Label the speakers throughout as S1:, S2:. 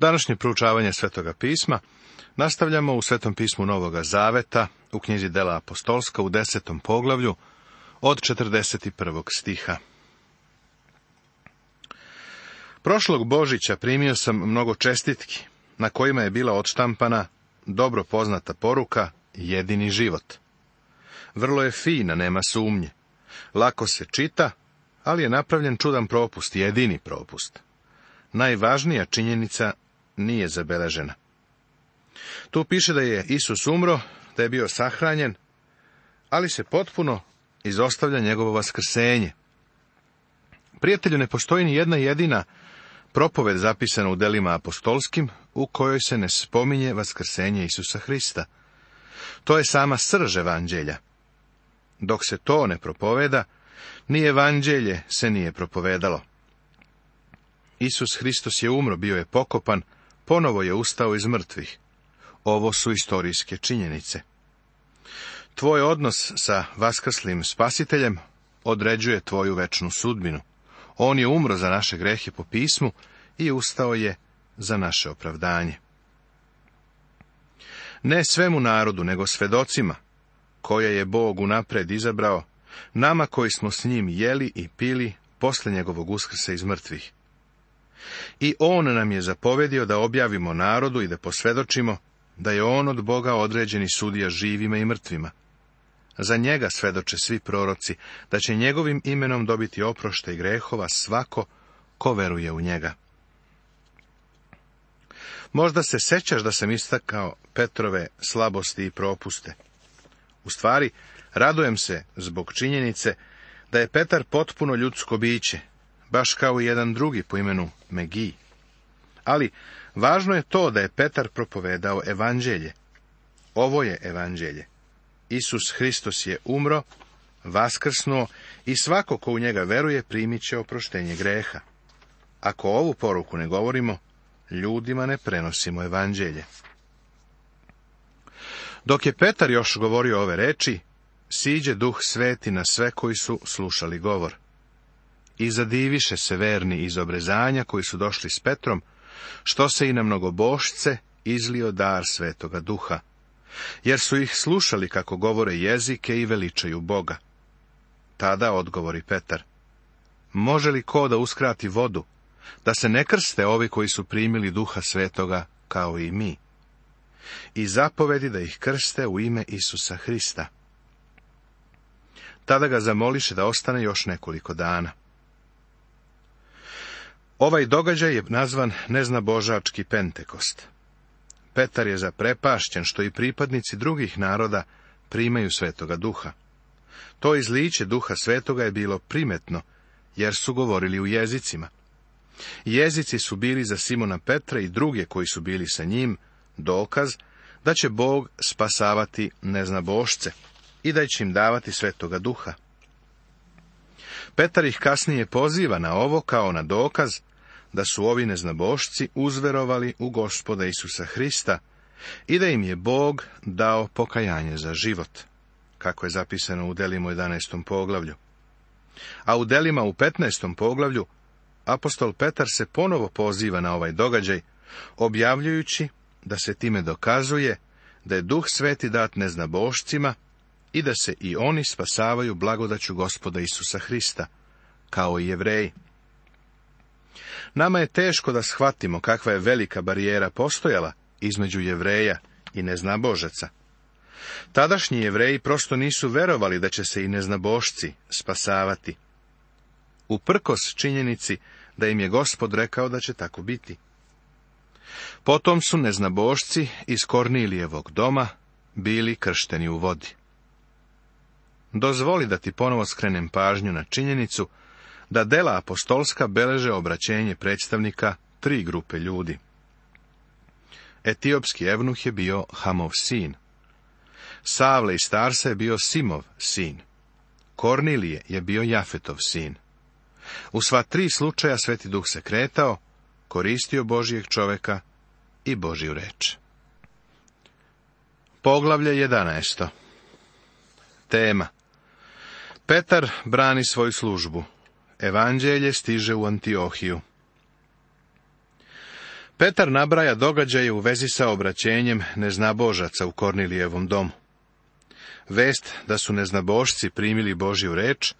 S1: Današnje proučavanje Svetoga pisma nastavljamo u Svetom pismu Novoga Zaveta, u knjizi Dela Apostolska, u desetom poglavlju, od 41. stiha. Prošlog Božića primio sam mnogo čestitki, na kojima je bila odštampana dobro poznata poruka Jedini život. Vrlo je fina, nema sumnje. Lako se čita, ali je napravljen čudan propust, jedini propust. Najvažnija činjenica nije zabeležena. Tu piše da je Isus umro, da je bio sahranjen, ali se potpuno izostavlja njegovo vaskrsenje. Prijatelju, ne postoji ni jedna jedina propoved zapisana u delima apostolskim u kojoj se ne spominje vaskrsenje Isusa Hrista. To je sama srž evanđelja. Dok se to ne propoveda, ni evanđelje se nije propovedalo. Isus Hristos je umro, bio je pokopan, Ponovo je ustao iz mrtvih. Ovo su istorijske činjenice. Tvoj odnos sa vaskrslim spasiteljem određuje tvoju večnu sudbinu. On je umro za naše grehe po pismu i ustao je za naše opravdanje. Ne svemu narodu, nego svedocima, koje je Bog unapred izabrao, nama koji smo s njim jeli i pili posle njegovog uskrsa iz mrtvih. I on nam je zapovedio da objavimo narodu i da posvedočimo da je on od Boga određeni sudija živima i mrtvima. Za njega svedoče svi proroci da će njegovim imenom dobiti oprošte i grehova svako ko veruje u njega. Možda se sećaš da sam istakao Petrove slabosti i propuste. U stvari, radujem se zbog činjenice da je Petar potpuno ljudsko biće, baš kao i jedan drugi po imenu megi Ali važno je to da je Petar propovedao evanđelje. Ovo je evanđelje. Isus Hristos je umro, vaskrsnuo i svako ko u njega veruje primit će oproštenje greha. Ako ovu poruku ne govorimo, ljudima ne prenosimo evanđelje. Dok je Petar još govorio ove reči, siđe duh sveti na sve koji su slušali govor. I zadiviše se verni iz obrezanja koji su došli s Petrom, što se i na mnogobošce izlio dar svetoga duha, jer su ih slušali kako govore jezike i veličaju Boga. Tada odgovori Petar, može li ko da uskrati vodu, da se ne krste ovi koji su primili duha svetoga kao i mi? I zapovedi da ih krste u ime Isusa Hrista. Tada ga zamoliše da ostane još nekoliko dana. Ovaj događaj je nazvan neznabožački Pentekost. Petar je zaprepašćen što i pripadnici drugih naroda primaju svetoga duha. To izliće duha svetoga je bilo primetno, jer su govorili u jezicima. Jezici su bili za Simona Petra i druge koji su bili sa njim dokaz da će Bog spasavati neznabošce i da će im davati svetoga duha. Petar ih kasnije poziva na ovo kao na dokaz da su ovi neznabošci uzverovali u gospoda Isusa Hrista i da im je Bog dao pokajanje za život, kako je zapisano u u 11. poglavlju. A u Delima u 15. poglavlju apostol Petar se ponovo poziva na ovaj događaj, objavljujući da se time dokazuje da je duh sveti dat neznabošcima i da se i oni spasavaju blagodaću gospoda Isusa Hrista, kao i jevreji. Nama je teško da shvatimo kakva je velika barijera postojala između jevreja i neznabožaca. Tadašnji jevreji prosto nisu verovali da će se i neznabošci spasavati. Uprkos činjenici da im je gospod rekao da će tako biti. Potom su neznabošci iz Kornilijevog doma bili kršteni u vodi. Dozvoli da ti ponovo skrenem pažnju na činjenicu da dela apostolska beleže obraćenje predstavnika tri grupe ljudi. Etiopski evnuh je bio Hamov sin. Savle iz Starsa je bio Simov sin. Kornilije je bio Jafetov sin. U sva tri slučaja Sveti Duh se kretao, koristio Božijeg čoveka i Božiju reč. Poglavlje 11. Tema Petar brani svoju službu evanđelje stiže u Antiohiju. Petar nabraja događaje u vezi sa obraćenjem neznabožaca u Kornilijevom domu. Vest da su neznabošci primili Božju reč,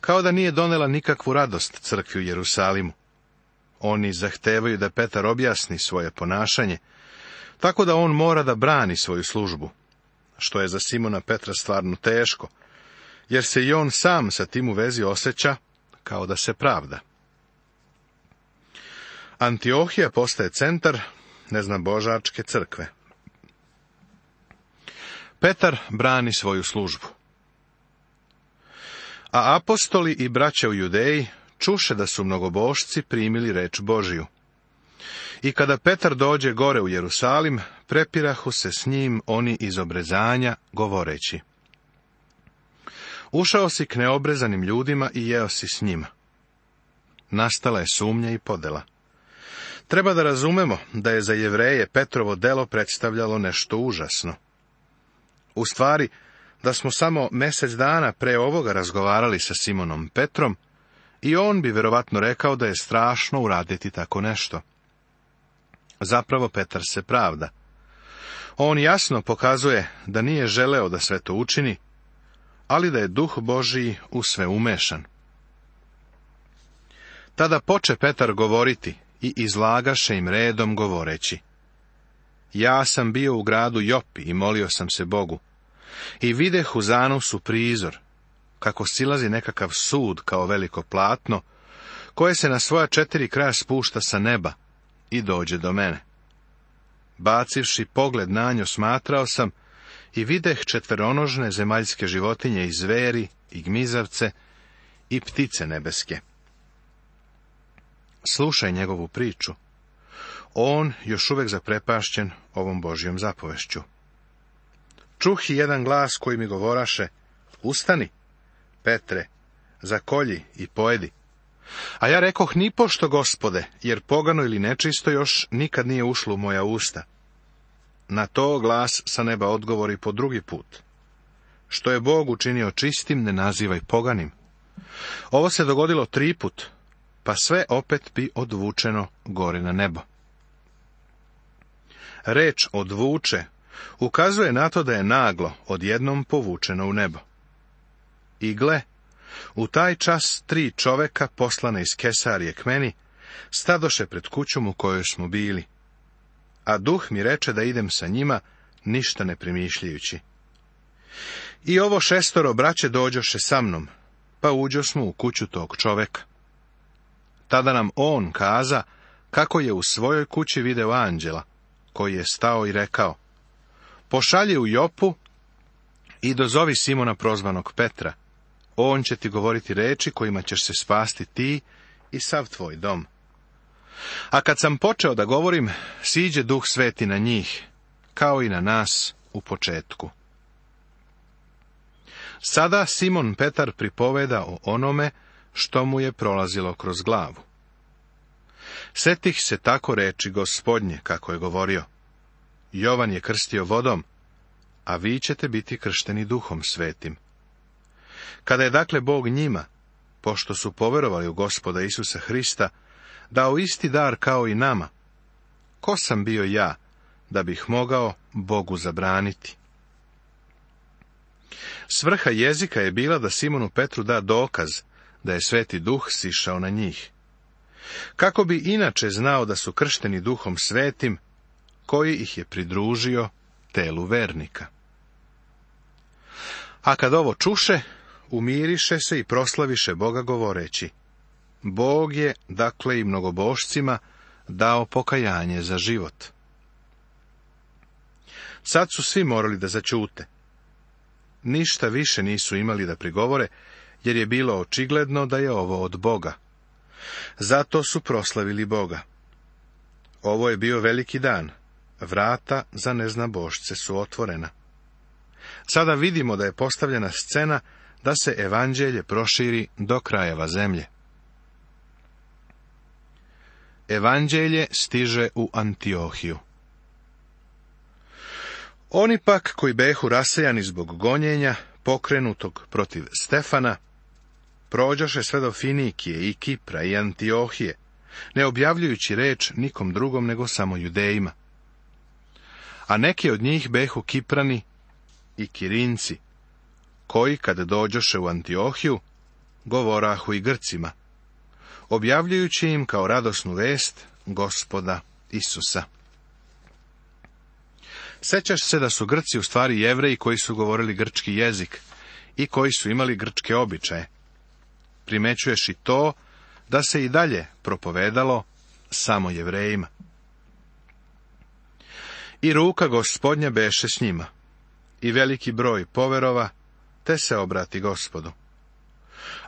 S1: kao da nije donela nikakvu radost crkvi u Jerusalimu. Oni zahtevaju da Petar objasni svoje ponašanje, tako da on mora da brani svoju službu, što je za Simona Petra stvarno teško, jer se i on sam sa tim u vezi osjeća kao da se pravda. Antiohija postaje centar božačke crkve. Petar brani svoju službu. A apostoli i braća u Judeji čuše da su mnogobošci primili reč Božiju. I kada Petar dođe gore u Jerusalim, prepirahu se s njim oni iz obrezanja, govoreći. Ušao si k neobrezanim ljudima i jeo si s njima. Nastala je sumnja i podela. Treba da razumemo da je za jevreje Petrovo delo predstavljalo nešto užasno. U stvari, da smo samo mesec dana pre ovoga razgovarali sa Simonom Petrom, i on bi verovatno rekao da je strašno uraditi tako nešto. Zapravo Petar se pravda. On jasno pokazuje da nije želeo da sve to učini, ali da je duh Božiji u sve umešan. Tada poče Petar govoriti i izlagaše im redom govoreći. Ja sam bio u gradu Jopi i molio sam se Bogu. I videh u zanosu prizor, kako silazi nekakav sud kao veliko platno, koje se na svoja četiri kraja spušta sa neba i dođe do mene. Bacivši pogled na njo, smatrao sam i videh četveronožne zemaljske životinje i zveri i gmizavce i ptice nebeske. Slušaj njegovu priču. On još uvek zaprepašćen ovom božijom zapovešću. Čuhi jedan glas koji mi govoraše, ustani, Petre, zakolji i pojedi. A ja rekoh, nipošto, gospode, jer pogano ili nečisto još nikad nije ušlo u moja usta. Na to glas sa neba odgovori po drugi put. Što je Bog učinio čistim, ne nazivaj poganim. Ovo se dogodilo tri put, pa sve opet bi odvučeno gore na nebo. Reč odvuče ukazuje na to da je naglo odjednom povučeno u nebo. I gle, u taj čas tri čoveka poslane iz Kesarije k meni, stadoše pred kućom u kojoj smo bili, a duh mi reče da idem sa njima, ništa ne primišljajući. I ovo šestoro braće dođoše sa mnom, pa uđo smo u kuću tog čoveka. Tada nam on kaza kako je u svojoj kući video anđela, koji je stao i rekao, pošalji u Jopu i dozovi Simona prozvanog Petra. On će ti govoriti reči kojima ćeš se spasti ti i sav tvoj dom. A kad sam počeo da govorim, siđe duh sveti na njih, kao i na nas u početku. Sada Simon Petar pripoveda o onome što mu je prolazilo kroz glavu. Setih se tako reči gospodnje, kako je govorio. Jovan je krstio vodom, a vi ćete biti kršteni duhom svetim. Kada je dakle Bog njima, pošto su poverovali u gospoda Isusa Hrista, dao isti dar kao i nama. Ko sam bio ja da bih mogao Bogu zabraniti? Svrha jezika je bila da Simonu Petru da dokaz da je sveti duh sišao na njih. Kako bi inače znao da su kršteni duhom svetim, koji ih je pridružio telu vernika. A kad ovo čuše, umiriše se i proslaviše Boga govoreći, Bog je, dakle, i mnogobošcima dao pokajanje za život. Sad su svi morali da začute. Ništa više nisu imali da prigovore, jer je bilo očigledno da je ovo od Boga. Zato su proslavili Boga. Ovo je bio veliki dan. Vrata za neznabošce su otvorena. Sada vidimo da je postavljena scena da se evanđelje proširi do krajeva zemlje evanđelje stiže u Antiohiju. Oni pak koji behu rasejani zbog gonjenja, pokrenutog protiv Stefana, prođaše sve do Finikije i Kipra i Antiohije, ne objavljujući reč nikom drugom nego samo judejima. A neki od njih behu Kiprani i Kirinci, koji kada dođoše u Antiohiju, govorahu i Grcima, objavljujući im kao radosnu vest gospoda Isusa. Sećaš se da su Grci u stvari jevreji koji su govorili grčki jezik i koji su imali grčke običaje. Primećuješ i to da se i dalje propovedalo samo jevrejima. I ruka gospodnja beše s njima, i veliki broj poverova, te se obrati gospodu.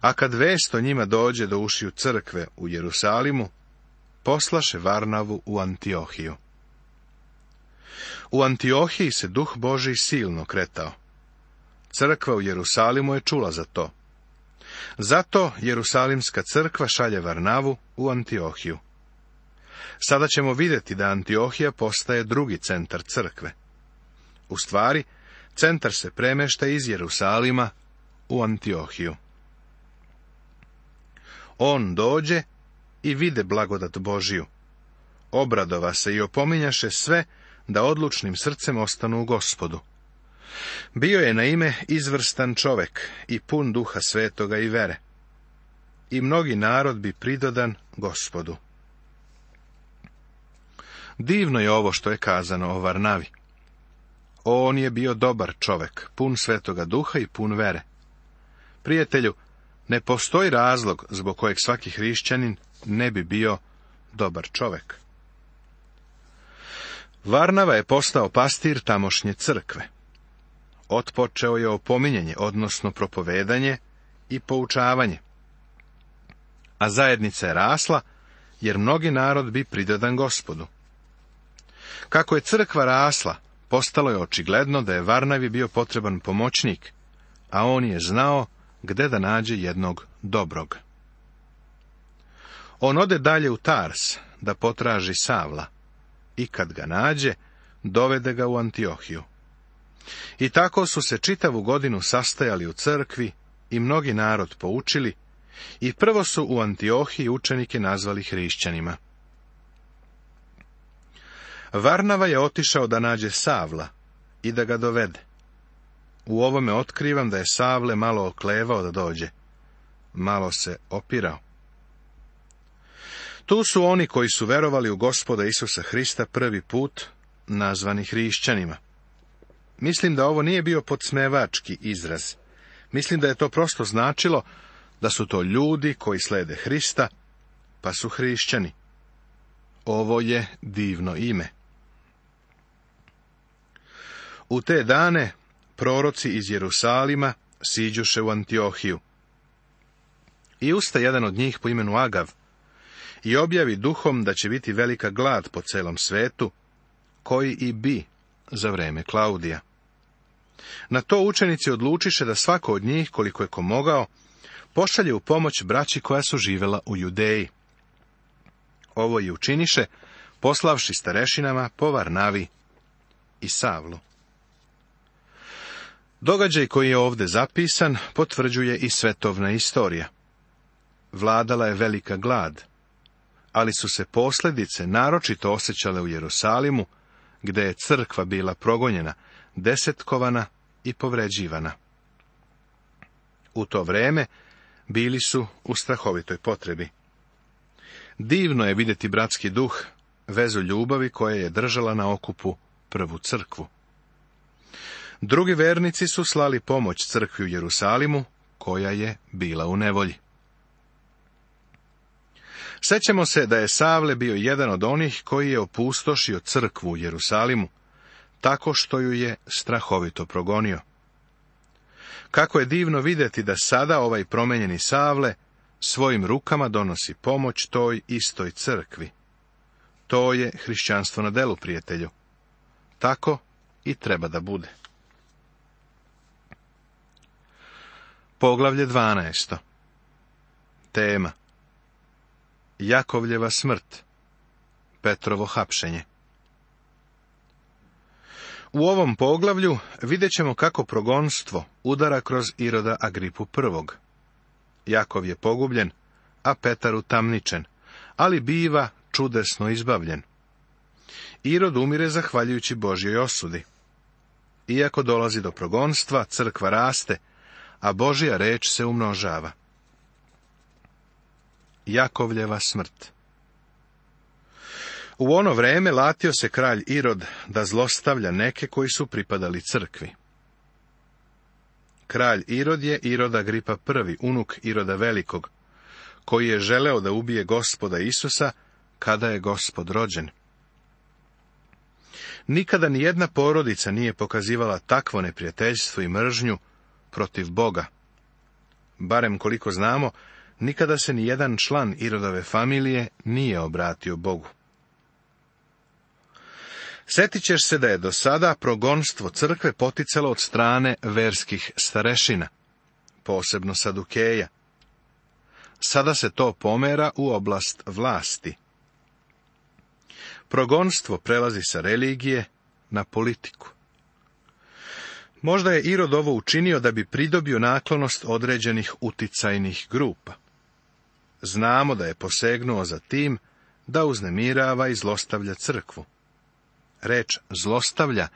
S1: A kad vest o njima dođe do ušiju crkve u Jerusalimu, poslaše Varnavu u Antiohiju. U Antiohiji se duh Boži silno kretao. Crkva u Jerusalimu je čula za to. Zato Jerusalimska crkva šalje Varnavu u Antiohiju. Sada ćemo vidjeti da Antiohija postaje drugi centar crkve. U stvari, centar se premešta iz Jerusalima u Antiohiju on dođe i vide blagodat Božiju. Obradova se i opominjaše sve da odlučnim srcem ostanu u gospodu. Bio je na ime izvrstan čovek i pun duha svetoga i vere. I mnogi narod bi pridodan gospodu. Divno je ovo što je kazano o Varnavi. On je bio dobar čovek, pun svetoga duha i pun vere. Prijatelju, ne postoji razlog zbog kojeg svaki hrišćanin ne bi bio dobar čovek. Varnava je postao pastir tamošnje crkve. Otpočeo je opominjanje, odnosno propovedanje i poučavanje. A zajednica je rasla, jer mnogi narod bi pridodan gospodu. Kako je crkva rasla, postalo je očigledno da je Varnavi bio potreban pomoćnik, a on je znao gde da nađe jednog dobrog. On ode dalje u Tars da potraži Savla i kad ga nađe, dovede ga u Antiohiju. I tako su se čitavu godinu sastajali u crkvi i mnogi narod poučili i prvo su u Antiohiji učenike nazvali hrišćanima. Varnava je otišao da nađe Savla i da ga dovede. U ovome otkrivam da je Savle malo oklevao da dođe. Malo se opirao. Tu su oni koji su verovali u gospoda Isusa Hrista prvi put, nazvani hrišćanima. Mislim da ovo nije bio podsmevački izraz. Mislim da je to prosto značilo da su to ljudi koji slede Hrista, pa su hrišćani. Ovo je divno ime. U te dane proroci iz Jerusalima siđuše u Antiohiju. I usta jedan od njih po imenu Agav i objavi duhom da će biti velika glad po celom svetu, koji i bi za vreme Klaudija. Na to učenici odlučiše da svako od njih, koliko je komogao, mogao, pošalje u pomoć braći koja su živela u Judeji. Ovo i učiniše, poslavši starešinama po Varnavi i Savlu. Događaj koji je ovdje zapisan potvrđuje i svetovna istorija. Vladala je velika glad, ali su se posljedice naročito osjećale u Jerusalimu, gdje je crkva bila progonjena, desetkovana i povređivana. U to vrijeme bili su u strahovitoj potrebi. Divno je vidjeti bratski duh, vezu ljubavi koja je držala na okupu prvu crkvu. Drugi vernici su slali pomoć crkvi u Jerusalimu, koja je bila u nevolji. Sećemo se da je Savle bio jedan od onih koji je opustošio crkvu u Jerusalimu, tako što ju je strahovito progonio. Kako je divno vidjeti da sada ovaj promenjeni Savle svojim rukama donosi pomoć toj istoj crkvi. To je hrišćanstvo na delu, prijatelju. Tako i treba da bude. Poglavlje 12. Tema Jakovljeva smrt Petrovo hapšenje U ovom poglavlju vidjet ćemo kako progonstvo udara kroz Iroda Agripu I. Jakov je pogubljen, a Petar utamničen, ali biva čudesno izbavljen. Irod umire zahvaljujući Božjoj osudi. Iako dolazi do progonstva, crkva raste, a Božja reč se umnožava. Jakovljeva smrt U ono vrijeme latio se kralj Irod da zlostavlja neke koji su pripadali crkvi. Kralj Irod je Iroda Gripa prvi unuk Iroda Velikog, koji je želeo da ubije gospoda Isusa kada je gospod rođen. Nikada ni jedna porodica nije pokazivala takvo neprijateljstvo i mržnju protiv Boga. Barem koliko znamo, nikada se ni jedan član Irodove familije nije obratio Bogu. Setit ćeš se da je do sada progonstvo crkve poticalo od strane verskih starešina, posebno Sadukeja. Sada se to pomera u oblast vlasti. Progonstvo prelazi sa religije na politiku. Možda je Irod ovo učinio da bi pridobio naklonost određenih uticajnih grupa. Znamo da je posegnuo za tim da uznemirava i zlostavlja crkvu. Reč zlostavlja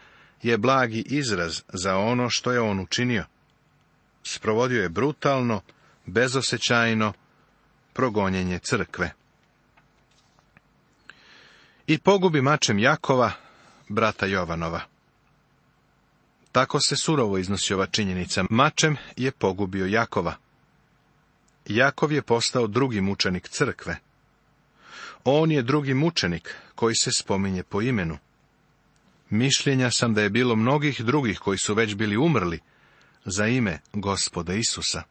S1: je blagi izraz za ono što je on učinio. Sprovodio je brutalno, bezosećajno progonjenje crkve. I pogubi mačem Jakova, brata Jovanova. Tako se surovo iznosi ova činjenica. Mačem je pogubio Jakova. Jakov je postao drugi mučenik crkve. On je drugi mučenik koji se spominje po imenu. Mišljenja sam da je bilo mnogih drugih koji su već bili umrli za ime gospoda Isusa.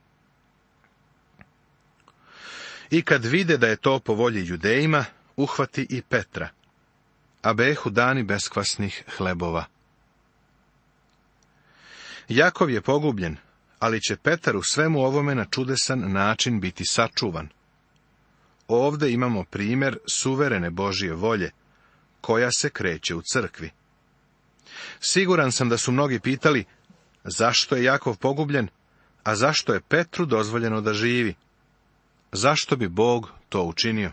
S1: I kad vide da je to po volji judejima, uhvati i Petra, a behu dani beskvasnih hlebova. Jakov je pogubljen, ali će Petar u svemu ovome na čudesan način biti sačuvan. Ovde imamo primjer suverene Božije volje, koja se kreće u crkvi. Siguran sam da su mnogi pitali, zašto je Jakov pogubljen, a zašto je Petru dozvoljeno da živi? Zašto bi Bog to učinio?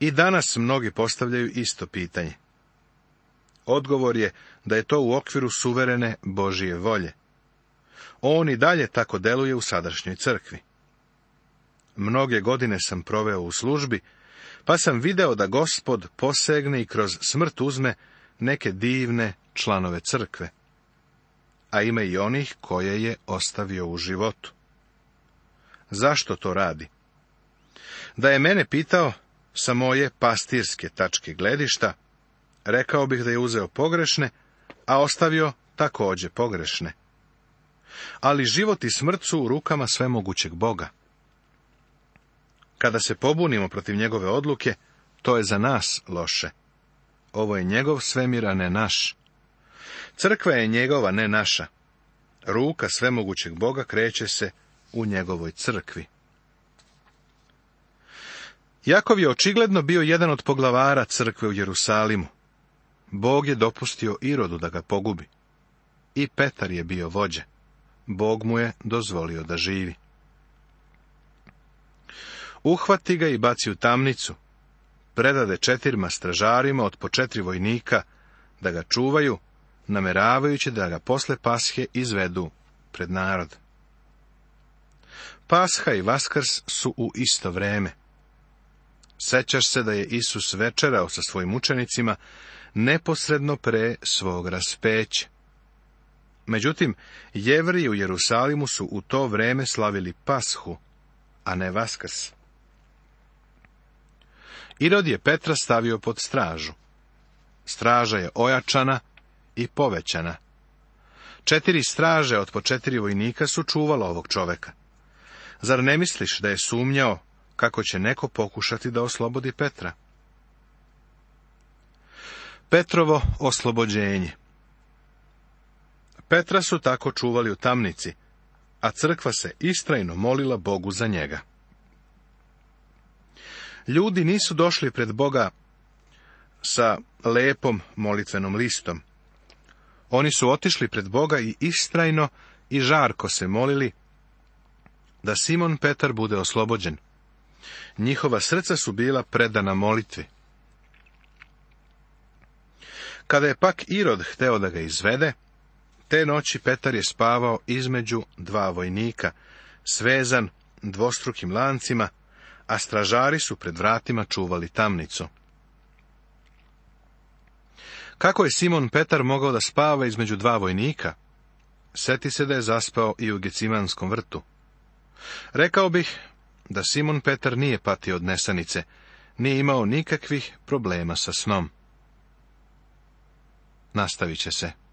S1: I danas mnogi postavljaju isto pitanje. Odgovor je da je to u okviru suverene Božije volje. On i dalje tako deluje u sadašnjoj crkvi. Mnoge godine sam proveo u službi, pa sam video da gospod posegne i kroz smrt uzme neke divne članove crkve. A ima i onih koje je ostavio u životu. Zašto to radi? Da je mene pitao sa moje pastirske tačke gledišta, rekao bih da je uzeo pogrešne, a ostavio također pogrešne. Ali život i smrt su u rukama svemogućeg Boga. Kada se pobunimo protiv njegove odluke, to je za nas loše. Ovo je njegov svemir, a ne naš. Crkva je njegova, ne naša. Ruka svemogućeg Boga kreće se u njegovoj crkvi. Jakov je očigledno bio jedan od poglavara crkve u Jerusalimu. Bog je dopustio Irodu da ga pogubi. I Petar je bio vođe. Bog mu je dozvolio da živi. Uhvati ga i baci u tamnicu. Predade četirma stražarima od po četiri vojnika da ga čuvaju, nameravajući da ga posle pashe izvedu pred narod. Pasha i Vaskrs su u isto vreme. Sećaš se da je Isus večerao sa svojim učenicima neposredno pre svog raspeća. Međutim, jevri u Jerusalimu su u to vreme slavili pashu, a ne vaskrs. Irod je Petra stavio pod stražu. Straža je ojačana i povećana. Četiri straže od po četiri vojnika su čuvala ovog čoveka. Zar ne misliš da je sumnjao kako će neko pokušati da oslobodi Petra? Petrovo oslobođenje Petra su tako čuvali u tamnici, a crkva se istrajno molila Bogu za njega. Ljudi nisu došli pred Boga sa lepom molitvenom listom. Oni su otišli pred Boga i istrajno i žarko se molili da Simon Petar bude oslobođen. Njihova srca su bila predana molitvi. Kada je pak Irod hteo da ga izvede, te noći Petar je spavao između dva vojnika, svezan dvostrukim lancima, a stražari su pred vratima čuvali tamnicu. Kako je Simon Petar mogao da spava između dva vojnika? Seti se da je zaspao i u Gecimanskom vrtu. Rekao bih da Simon Petar nije patio od nesanice, nije imao nikakvih problema sa snom nastavit će se.